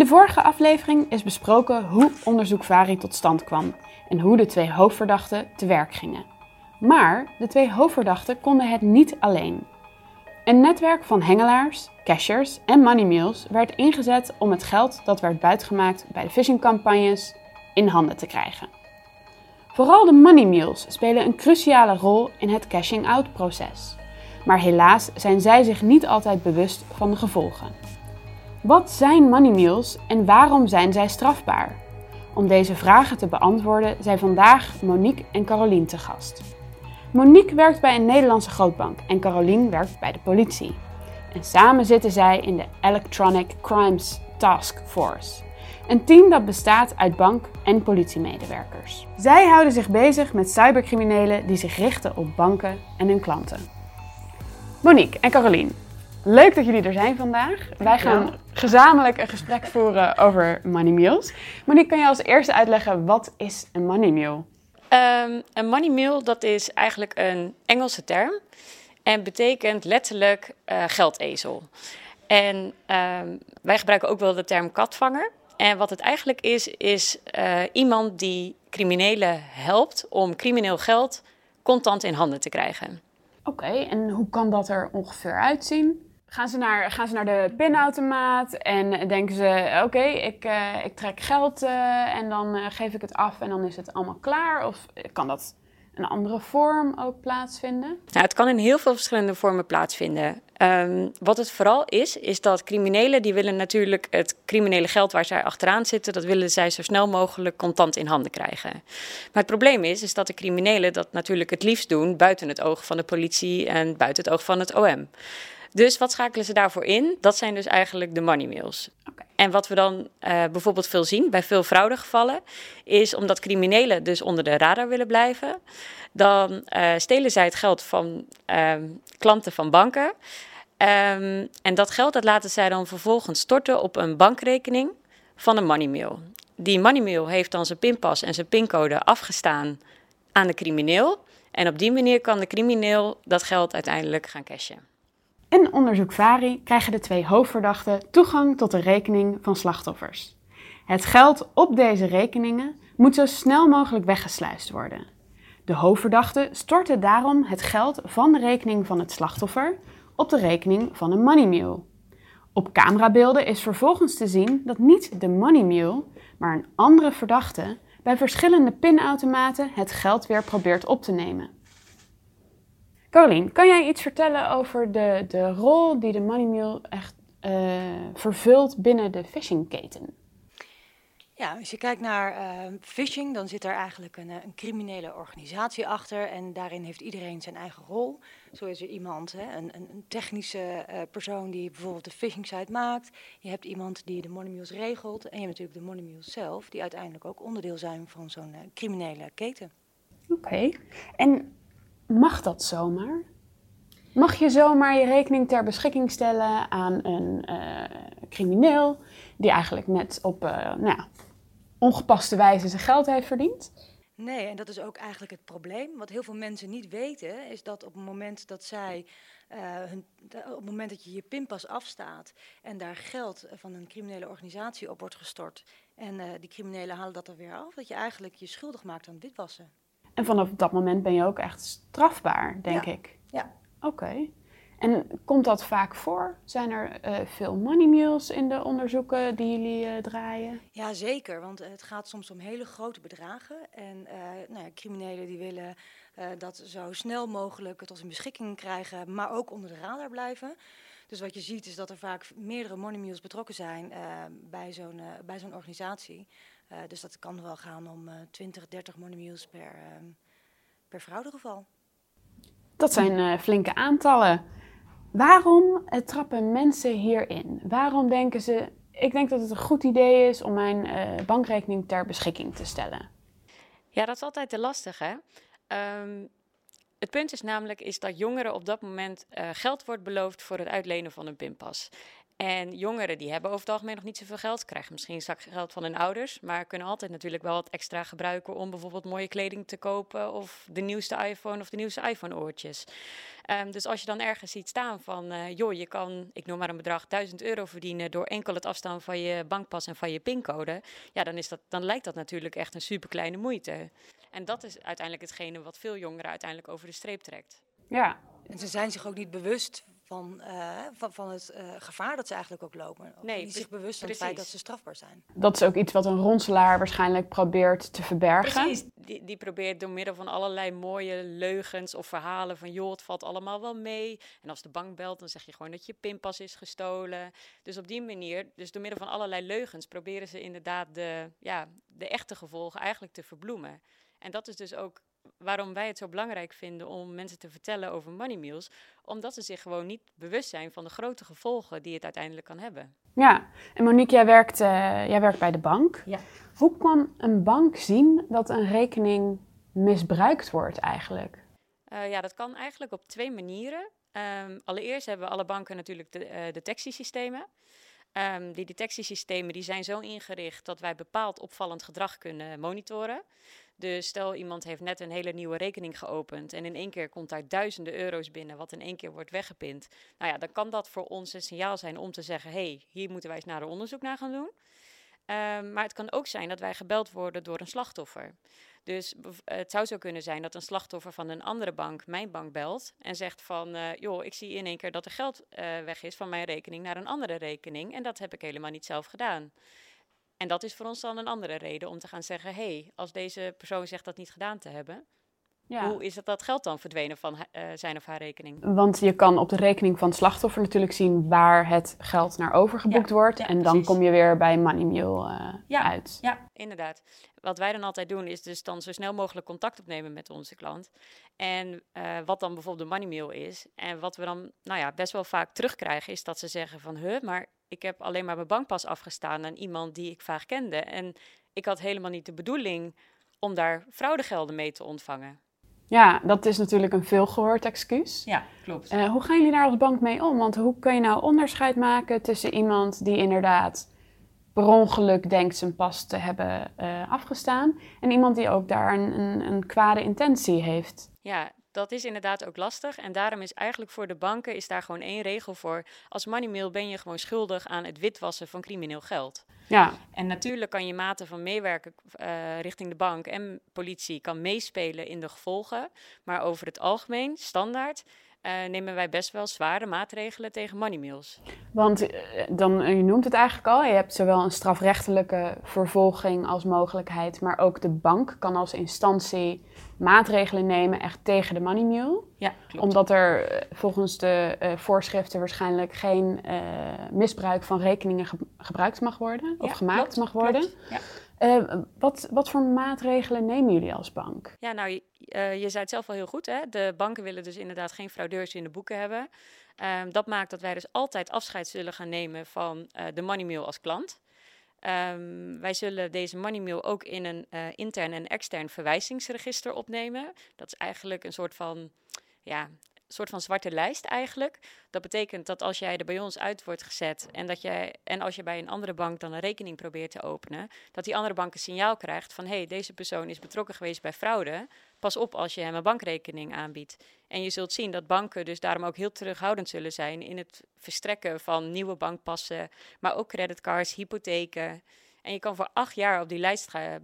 de vorige aflevering is besproken hoe onderzoek Vari tot stand kwam en hoe de twee hoofdverdachten te werk gingen. Maar de twee hoofdverdachten konden het niet alleen. Een netwerk van hengelaars, cashers en money mules werd ingezet om het geld dat werd buitgemaakt bij de phishingcampagnes in handen te krijgen. Vooral de money mules spelen een cruciale rol in het cashing-out proces. Maar helaas zijn zij zich niet altijd bewust van de gevolgen. Wat zijn money mules en waarom zijn zij strafbaar? Om deze vragen te beantwoorden zijn vandaag Monique en Caroline te gast. Monique werkt bij een Nederlandse grootbank en Caroline werkt bij de politie. En samen zitten zij in de Electronic Crimes Task Force. Een team dat bestaat uit bank- en politiemedewerkers. Zij houden zich bezig met cybercriminelen die zich richten op banken en hun klanten. Monique en Caroline, leuk dat jullie er zijn vandaag. Wij gaan gezamenlijk een gesprek voeren over money mules. Monique, kan je als eerste uitleggen wat is een money mule? Um, een money mule dat is eigenlijk een Engelse term en betekent letterlijk uh, geldezel. En um, wij gebruiken ook wel de term katvanger. En wat het eigenlijk is, is uh, iemand die criminelen helpt om crimineel geld contant in handen te krijgen. Oké, en hoe kan dat er ongeveer uitzien? Gaan ze naar, gaan ze naar de pinautomaat en denken ze: oké, ik, uh, ik trek geld uh, en dan uh, geef ik het af en dan is het allemaal klaar? Of kan dat een andere vorm ook plaatsvinden? Nou, het kan in heel veel verschillende vormen plaatsvinden. Um, wat het vooral is, is dat criminelen die willen natuurlijk het criminele geld waar zij achteraan zitten, dat willen zij zo snel mogelijk contant in handen krijgen. Maar het probleem is, is dat de criminelen dat natuurlijk het liefst doen buiten het oog van de politie en buiten het oog van het OM. Dus wat schakelen ze daarvoor in? Dat zijn dus eigenlijk de money mails. Okay. En wat we dan uh, bijvoorbeeld veel zien bij veel fraudegevallen, is omdat criminelen dus onder de radar willen blijven, dan uh, stelen zij het geld van uh, klanten van banken. Um, en dat geld dat laten zij dan vervolgens storten op een bankrekening van een money mail. Die money mail heeft dan zijn pinpas en zijn pincode afgestaan aan de crimineel. En op die manier kan de crimineel dat geld uiteindelijk gaan cashen. In onderzoek VARI krijgen de twee hoofdverdachten toegang tot de rekening van slachtoffers. Het geld op deze rekeningen moet zo snel mogelijk weggesluist worden. De hoofdverdachten storten daarom het geld van de rekening van het slachtoffer op de rekening van een money mule. Op camerabeelden is vervolgens te zien dat niet de money mule, maar een andere verdachte bij verschillende pinautomaten het geld weer probeert op te nemen. Caroline, kan jij iets vertellen over de, de rol die de Money Mule echt uh, vervult binnen de phishingketen? Ja, als je kijkt naar uh, phishing, dan zit er eigenlijk een, een, criminele organisatie achter en daarin heeft iedereen zijn eigen rol. Zo is er iemand, hè, een, een, technische uh, persoon die bijvoorbeeld de phishing site maakt. Je hebt iemand die de money mules regelt en je hebt natuurlijk de money mules zelf, die uiteindelijk ook onderdeel zijn van zo'n uh, criminele keten. Oké, okay. en Mag dat zomaar? Mag je zomaar je rekening ter beschikking stellen aan een uh, crimineel die eigenlijk net op uh, nou ja, ongepaste wijze zijn geld heeft verdiend? Nee, en dat is ook eigenlijk het probleem. Wat heel veel mensen niet weten, is dat op het moment dat zij, uh, hun, op het moment dat je je pinpas afstaat en daar geld van een criminele organisatie op wordt gestort en die criminelen halen dat er weer af, dat je eigenlijk je schuldig maakt aan witwassen. En vanaf dat moment ben je ook echt strafbaar, denk ja. ik. Ja. Oké. Okay. En komt dat vaak voor? Zijn er uh, veel money mules in de onderzoeken die jullie uh, draaien? Ja, zeker. Want het gaat soms om hele grote bedragen. En uh, nou ja, criminelen die willen dat zo snel mogelijk tot hun beschikking krijgen, maar ook onder de radar blijven. Dus wat je ziet is dat er vaak meerdere money mules betrokken zijn bij zo'n bij zo'n organisatie. Uh, dus dat kan wel gaan om uh, 20, 30 monomules per, uh, per fraudegeval. Dat zijn uh, flinke aantallen. Waarom trappen mensen hierin? Waarom denken ze, ik denk dat het een goed idee is om mijn uh, bankrekening ter beschikking te stellen? Ja, dat is altijd te lastig, hè? Um, het punt is namelijk is dat jongeren op dat moment uh, geld wordt beloofd voor het uitlenen van een pinpas. En jongeren die hebben over het algemeen nog niet zoveel geld, krijgen misschien een zak geld van hun ouders, maar kunnen altijd natuurlijk wel wat extra gebruiken om bijvoorbeeld mooie kleding te kopen of de nieuwste iPhone of de nieuwste iPhone-oortjes. Ehm, dus als je dan ergens ziet staan van, uh, joh, je kan, ik noem maar een bedrag, 1000 euro verdienen door enkel het afstaan van je bankpas en van je pincode, ja, dan, is dat, dan lijkt dat natuurlijk echt een super kleine moeite. En dat is uiteindelijk hetgene wat veel jongeren uiteindelijk over de streep trekt. Ja. En ze zijn zich ook niet bewust van, uh, van, van het uh, gevaar dat ze eigenlijk ook lopen. Nee, niet zich bewust van het feit dat ze strafbaar zijn. Dat is ook iets wat een ronselaar waarschijnlijk probeert te verbergen. Precies, die, die probeert door middel van allerlei mooie leugens of verhalen van... joh, het valt allemaal wel mee. En als de bank belt, dan zeg je gewoon dat je pinpas is gestolen. Dus op die manier, dus door middel van allerlei leugens... proberen ze inderdaad de, ja, de echte gevolgen eigenlijk te verbloemen. En dat is dus ook waarom wij het zo belangrijk vinden om mensen te vertellen over money meals. Omdat ze zich gewoon niet bewust zijn van de grote gevolgen die het uiteindelijk kan hebben. Ja, en Monique, jij werkt, uh, jij werkt bij de bank. Ja. Hoe kan een bank zien dat een rekening misbruikt wordt eigenlijk? Uh, ja, dat kan eigenlijk op twee manieren. Um, allereerst hebben alle banken natuurlijk de, uh, detectiesystemen. Um, die detectiesystemen die zijn zo ingericht dat wij bepaald opvallend gedrag kunnen monitoren. Dus stel iemand heeft net een hele nieuwe rekening geopend en in één keer komt daar duizenden euro's binnen, wat in één keer wordt weggepind. Nou ja, dan kan dat voor ons een signaal zijn om te zeggen: hé, hey, hier moeten wij eens naar een onderzoek naar gaan doen. Um, maar het kan ook zijn dat wij gebeld worden door een slachtoffer. Dus het zou zo kunnen zijn dat een slachtoffer van een andere bank mijn bank belt en zegt van, uh, joh, ik zie in één keer dat er geld uh, weg is van mijn rekening naar een andere rekening en dat heb ik helemaal niet zelf gedaan. En dat is voor ons dan een andere reden om te gaan zeggen: hé, hey, als deze persoon zegt dat niet gedaan te hebben, ja. Hoe is het dat geld dan verdwenen van uh, zijn of haar rekening? Want je kan op de rekening van het slachtoffer natuurlijk zien waar het geld naar overgeboekt wordt. Ja, en dan kom je weer bij Money uh, ja, uit. Ja, inderdaad. Wat wij dan altijd doen is dus dan zo snel mogelijk contact opnemen met onze klant. En uh, wat dan bijvoorbeeld de Money Meal is. En wat we dan nou ja, best wel vaak terugkrijgen is dat ze zeggen van... Huh, maar ik heb alleen maar mijn bankpas afgestaan aan iemand die ik vaak kende. En ik had helemaal niet de bedoeling om daar fraudegelden mee te ontvangen. Ja, dat is natuurlijk een veelgehoord excuus. Ja, klopt. Uh, hoe gaan jullie daar als bank mee om? Want hoe kun je nou onderscheid maken tussen iemand die inderdaad per ongeluk denkt zijn pas te hebben uh, afgestaan en iemand die ook daar een, een, een kwade intentie heeft? Ja, dat is inderdaad ook lastig. En daarom is eigenlijk voor de banken is daar gewoon één regel voor. Als moneymail ben je gewoon schuldig aan het witwassen van crimineel geld. Ja. En natuurlijk kan je mate van meewerken uh, richting de bank en politie kan meespelen in de gevolgen. Maar over het algemeen, standaard, uh, nemen wij best wel zware maatregelen tegen moneymails. Want uh, dan, je noemt het eigenlijk al, je hebt zowel een strafrechtelijke vervolging als mogelijkheid, maar ook de bank kan als instantie maatregelen nemen echt tegen de money mule. Ja, klopt. Omdat er eh, volgens de uh, voorschriften waarschijnlijk geen uh, misbruik van rekeningen ge gebruikt mag worden of ja, gemaakt klopt, mag worden. Ja. Uh, wat, wat voor maatregelen nemen jullie als bank? Ja, nou, je, je zei het zelf al heel goed. Hè? De banken willen dus inderdaad geen fraudeurs in de boeken hebben. Um, dat maakt dat wij dus altijd afscheid zullen gaan nemen van de money mule als klant. Um, wij zullen deze money mail ook in een uh, intern en extern verwijzingsregister opnemen. Dat is eigenlijk een soort van, ja, soort van zwarte lijst eigenlijk. Dat betekent dat als jij er bij ons uit wordt gezet en, dat jij, en als je bij een andere bank dan een rekening probeert te openen, dat die andere bank een signaal krijgt van hé, hey, deze persoon is betrokken geweest bij fraude. Pas op als je hem een bankrekening aanbiedt. En je zult zien dat banken dus daarom ook heel terughoudend zullen zijn in het verstrekken van nieuwe bankpassen, maar ook creditcards, hypotheken. En je kan voor acht jaar op die lijst uh,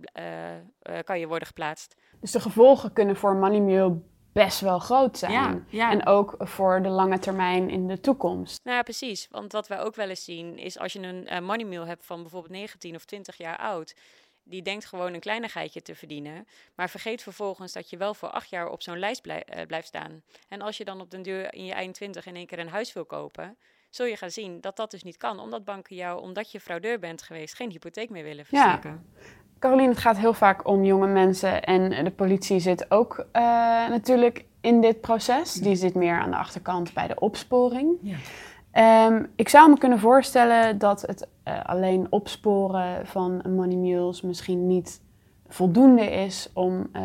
uh, kan je worden geplaatst. Dus de gevolgen kunnen voor Moneymail best wel groot zijn. Ja, ja. En ook voor de lange termijn in de toekomst. Nou ja, precies. Want wat wij ook wel eens zien is als je een uh, money hebt van bijvoorbeeld 19 of 20 jaar oud. Die denkt gewoon een kleinigheidje te verdienen. Maar vergeet vervolgens dat je wel voor acht jaar op zo'n lijst blij, uh, blijft staan. En als je dan op den deur in je eind 20 in één keer een huis wil kopen zul je gaan zien dat dat dus niet kan. Omdat banken jou, omdat je fraudeur bent geweest, geen hypotheek meer willen verstrekken. Ja. Caroline, het gaat heel vaak om jonge mensen en de politie zit ook uh, natuurlijk in dit proces. Die zit meer aan de achterkant bij de opsporing. Ja. Um, ik zou me kunnen voorstellen dat het uh, alleen opsporen van money mules misschien niet voldoende is om, uh,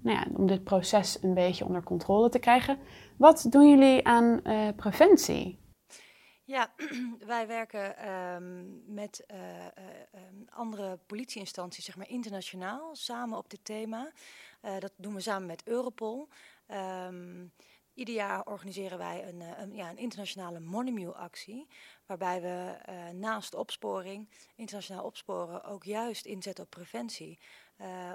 nou ja, om dit proces een beetje onder controle te krijgen. Wat doen jullie aan preventie? Ja, wij werken ehm, met uh, andere politieinstanties, zeg maar internationaal, samen op dit thema. Uh, dat doen we samen met Europol. Um, ieder jaar organiseren wij een, ja, een internationale Moneymew-actie. Waarbij we naast opsporing, internationaal opsporen, ook juist inzetten op preventie.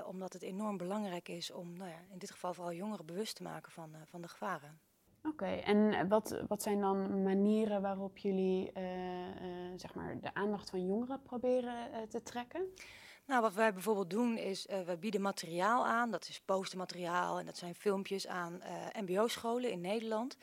Omdat het enorm belangrijk is om nou ja, in dit geval vooral jongeren bewust te maken van, van de gevaren. Oké, en wat, wat zijn dan manieren waarop jullie zeg maar de aandacht van jongeren proberen te trekken? Nou, wat wij bijvoorbeeld doen is, we bieden materiaal aan. Dat is postermateriaal en dat zijn filmpjes aan mbo-scholen in Nederland.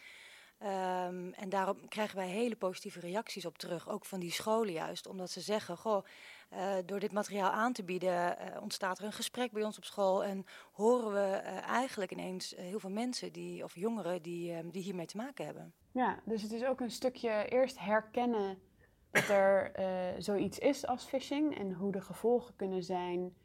Um, en daarop krijgen wij hele positieve reacties op terug, ook van die scholen juist. Omdat ze zeggen, goh, uh, door dit materiaal aan te bieden ontstaat er een gesprek bij ons op school. En horen we eigenlijk ineens heel veel mensen die, of jongeren die, die hiermee te maken hebben. Ja, dus het is ook een stukje eerst herkennen dat er zoiets is als phishing en hoe de gevolgen kunnen zijn,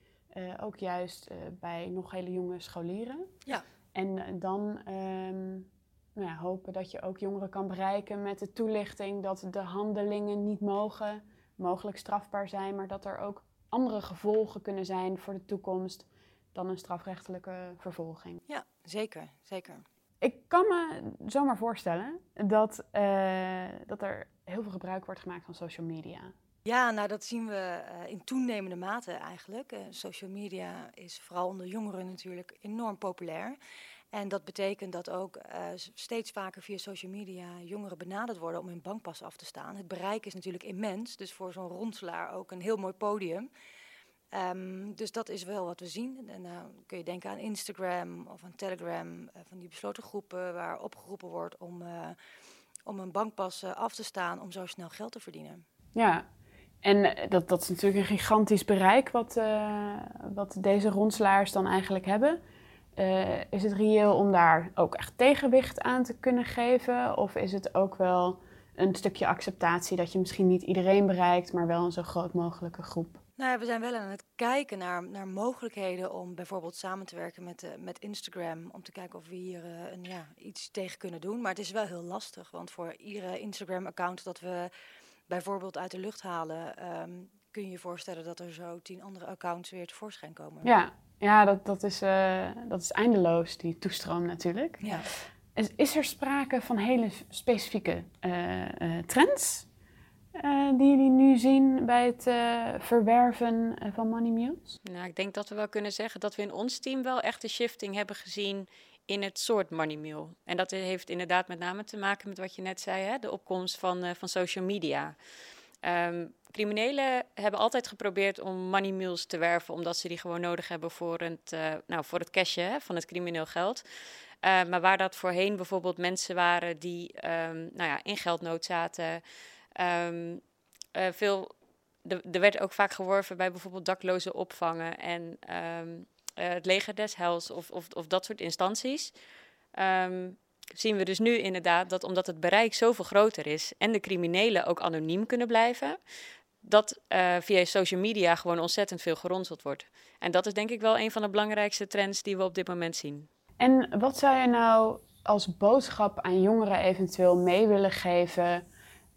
ook juist bij nog hele jonge scholieren. Ja. En dan um, nou ja, hopen dat je ook jongeren kan bereiken met de toelichting dat de handelingen niet mogen, mogelijk strafbaar zijn, maar dat er ook andere gevolgen kunnen zijn voor de toekomst dan een strafrechtelijke vervolging. Ja, zeker, zeker. Ik kan me zomaar voorstellen dat, uh, dat er heel veel gebruik wordt gemaakt van social media. Ja, nou dat zien we uh, in toenemende mate eigenlijk. Uh, social media is vooral onder jongeren natuurlijk enorm populair. En dat betekent dat ook steeds vaker via social media jongeren benaderd worden om hun bankpas af te staan. Het bereik is natuurlijk immens, dus voor zo'n ronselaar ook een heel mooi podium. Um, dus dat is wel wat we zien. En dan uh, kun je denken aan Instagram of aan Telegram, uh, van die besloten groepen waar opgeroepen wordt om, om een bankpas af te staan om zo snel geld te verdienen. Ja, en dat, dat is natuurlijk een gigantisch bereik wat, wat deze ronselaars dan eigenlijk hebben. Is het reëel om daar ook echt tegenwicht aan te kunnen geven? Of is het ook wel een stukje acceptatie dat je misschien niet iedereen bereikt, maar wel een zo groot mogelijke groep? Nou ja, we zijn wel aan het kijken naar, naar mogelijkheden om bijvoorbeeld samen te werken met, uh, met Instagram. Om te kijken of we hier uh, een, ja, iets tegen kunnen doen. Maar het is wel heel lastig, want voor iedere Instagram-account dat we bijvoorbeeld uit de lucht halen, um, kun je je voorstellen dat er zo tien andere accounts weer tevoorschijn komen. Ja, ja dat, dat, is, uh, dat is eindeloos, die toestroom natuurlijk. Ja. Is, is er sprake van hele specifieke trends? Uh, die jullie nu zien bij het verwerven van Money Mules? Nou, ik denk dat we wel kunnen zeggen dat we in ons team wel echt een shifting hebben gezien in het soort Money Mule. En dat heeft inderdaad met name te maken met wat je net zei, hè, de opkomst van, van social media. Um, criminelen hebben altijd geprobeerd om money mules te werven, omdat ze die gewoon nodig hebben voor het, nou, voor het cashen hè, van het crimineel geld. maar waar dat voorheen bijvoorbeeld mensen waren die um, nou ja, in geldnood zaten, Um, uh, veel, er werd ook vaak geworven bij bijvoorbeeld daklozen opvangen en uh, het leger des hels of, of, of dat soort instanties. Zien we dus nu inderdaad dat omdat het bereik zoveel groter is en de criminelen ook anoniem kunnen blijven, dat uh, via social media gewoon ontzettend veel geronseld wordt. En dat is denk ik wel een van de belangrijkste trends die we op dit moment zien. En wat zou je nou als boodschap aan jongeren eventueel mee willen geven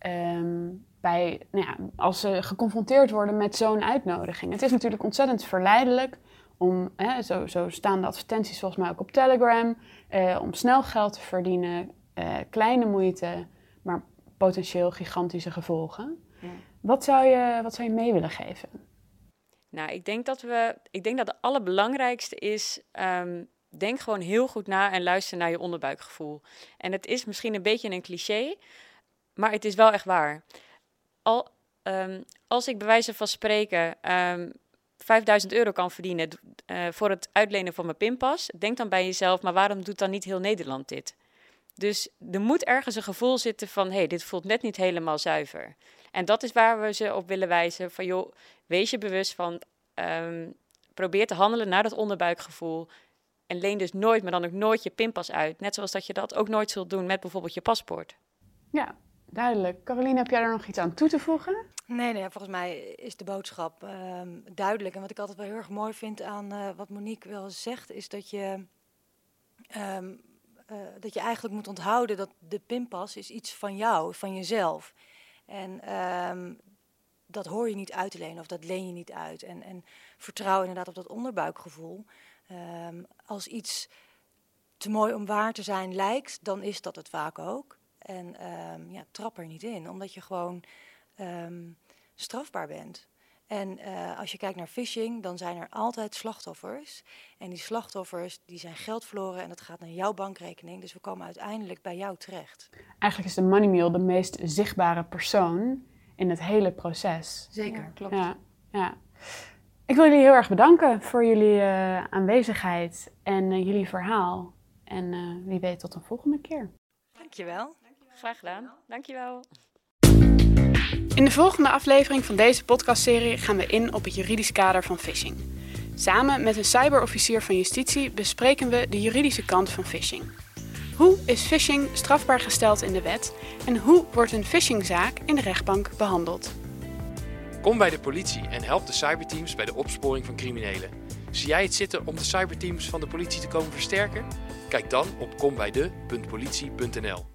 Um, bij, nou ja, als ze geconfronteerd worden met zo'n uitnodiging. Het is natuurlijk ontzettend verleidelijk om, hè, zo, zo staan de advertenties volgens mij ook op Telegram, eh, om snel geld te verdienen, eh, kleine moeite, maar potentieel gigantische gevolgen. Wat, zou je, wat zou je mee willen geven? Nou, ik denk dat we, ik denk dat het allerbelangrijkste is. Um, denk gewoon heel goed na en luister naar je onderbuikgevoel. En het is misschien een beetje een cliché, maar het is wel echt waar. Al, um, als ik bij wijze van spreken um, ehm, 5000 euro kan verdienen uh, voor het uitlenen van mijn pinpas, denk dan bij jezelf, maar waarom doet dan niet heel Nederland dit? Dus er moet ergens een gevoel zitten van, hé, hey, dit voelt net niet helemaal zuiver. En dat is waar we ze op willen wijzen, van joh, wees je bewust van, um, probeer te handelen naar dat onderbuikgevoel. En leen dus nooit, maar dan ook nooit je pinpas uit. Net zoals dat je dat ook nooit zult doen met bijvoorbeeld je paspoort. Ja, Duidelijk. Caroline, heb jij er nog iets aan toe te voegen? Nee, nee volgens mij is de boodschap uh, duidelijk. En wat ik altijd wel heel erg mooi vind aan uh, wat Monique wel zegt, is dat je, um, uh, dat je eigenlijk moet onthouden dat de pinpas is iets van jou, van jezelf. En ehm, dat hoor je niet uit te lenen of dat leen je niet uit. En, en vertrouw inderdaad op dat onderbuikgevoel. Ehm, als iets te mooi om waar te zijn lijkt, dan is dat het vaak ook. En um, ja, trap er niet in, omdat je gewoon strafbaar bent. En uh, als je kijkt naar phishing, dan zijn er altijd slachtoffers. En die slachtoffers die zijn geld verloren en dat gaat naar jouw bankrekening. Dus we komen uiteindelijk bij jou terecht. Eigenlijk is de money meal de meest zichtbare persoon in het hele proces. Zeker, klopt. Ja, ja. Ik wil jullie heel erg bedanken voor jullie uh, aanwezigheid en uh, jullie verhaal. En wie weet tot een volgende keer. Dankjewel. Graag gedaan. Dankjewel. In de volgende aflevering van deze podcastserie gaan we in op het juridisch kader van phishing. Samen met een cyberofficier van justitie bespreken we de juridische kant van phishing. Hoe is phishing strafbaar gesteld in de wet en hoe wordt een phishingzaak in de rechtbank behandeld? Kom bij de politie en help de cyberteams bij de opsporing van criminelen. Zie jij het zitten om de cyberteams van de politie te komen versterken? Kijk dan op kombijde.politie.nl.